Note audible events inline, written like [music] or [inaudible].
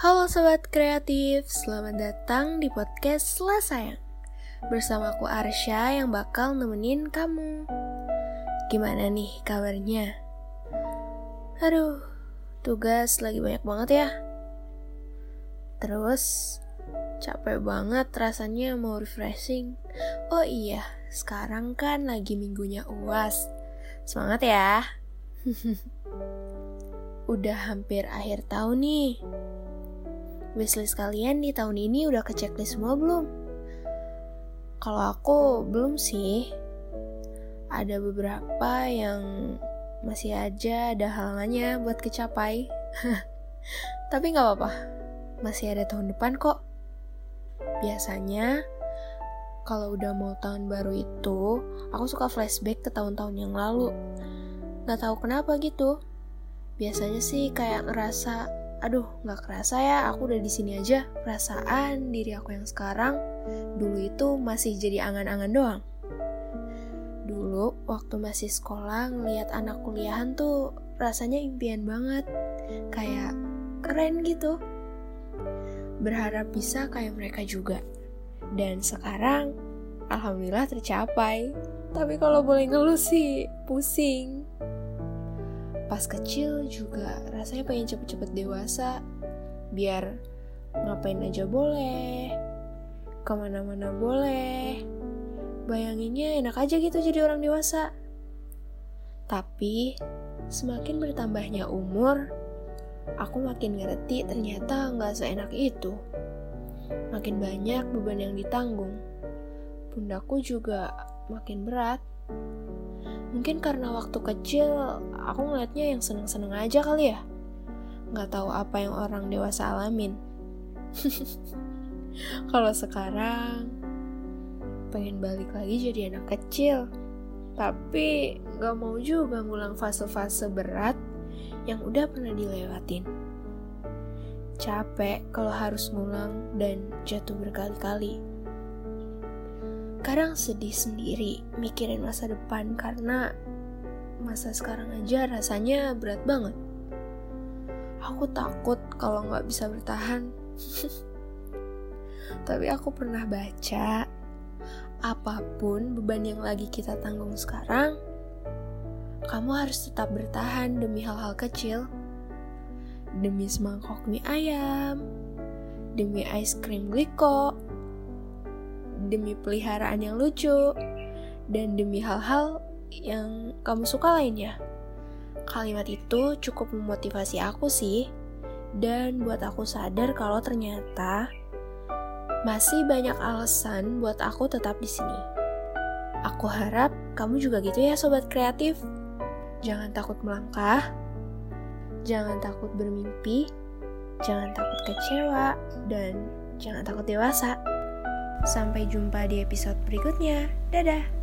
Halo sobat kreatif, selamat datang di podcast Selah Sayang. Bersama aku Arsya yang bakal nemenin kamu. Gimana nih kabarnya? Aduh, tugas lagi banyak banget ya. Terus, capek banget rasanya mau refreshing. Oh iya, sekarang kan lagi minggunya uas. Semangat ya. [laughs] Udah hampir akhir tahun nih Wishlist kalian di tahun ini udah ke checklist semua belum? Kalau aku belum sih. Ada beberapa yang masih aja ada halangannya buat kecapai. [laughs] Tapi nggak apa-apa, masih ada tahun depan kok. Biasanya kalau udah mau tahun baru itu, aku suka flashback ke tahun-tahun yang lalu. Gak tahu kenapa gitu. Biasanya sih kayak ngerasa aduh nggak kerasa ya aku udah di sini aja. Perasaan diri aku yang sekarang dulu itu masih jadi angan-angan doang. Dulu waktu masih sekolah ngeliat anak kuliahan tuh rasanya impian banget. Kayak keren gitu. Berharap bisa kayak mereka juga. Dan sekarang alhamdulillah tercapai. Tapi kalau boleh ngeluh sih pusing pas kecil juga rasanya pengen cepet-cepet dewasa biar ngapain aja boleh ke mana-mana boleh. Bayanginnya enak aja gitu jadi orang dewasa. Tapi semakin bertambahnya umur aku makin ngerti ternyata nggak seenak itu. Makin banyak beban yang ditanggung. Pundakku juga makin berat Mungkin karena waktu kecil aku ngeliatnya yang seneng-seneng aja kali ya. Nggak tahu apa yang orang dewasa alamin. [laughs] Kalau sekarang pengen balik lagi jadi anak kecil. Tapi nggak mau juga ngulang fase-fase berat yang udah pernah dilewatin. Capek kalau harus ngulang dan jatuh berkali-kali kadang sedih sendiri mikirin masa depan karena masa sekarang aja rasanya berat banget. Aku takut kalau nggak bisa bertahan. [laughs] Tapi aku pernah baca, apa pun beban yang lagi kita tanggung sekarang, kamu harus tetap bertahan demi hal-hal kecil. Demi semangkok mie ayam, demi ice cream gliko, demi peliharaan yang lucu, dan demi hal-hal yang kamu suka lainnya. Kalimat itu cukup memotivasi aku sih, dan buat aku sadar kalau ternyata masih banyak alasan buat aku tetap di sini. Aku harap kamu juga gitu ya sobat kreatif. Jangan takut melangkah, jangan takut bermimpi, jangan takut kecewa, dan jangan takut dewasa. Sampai jumpa di episode berikutnya. Dadah!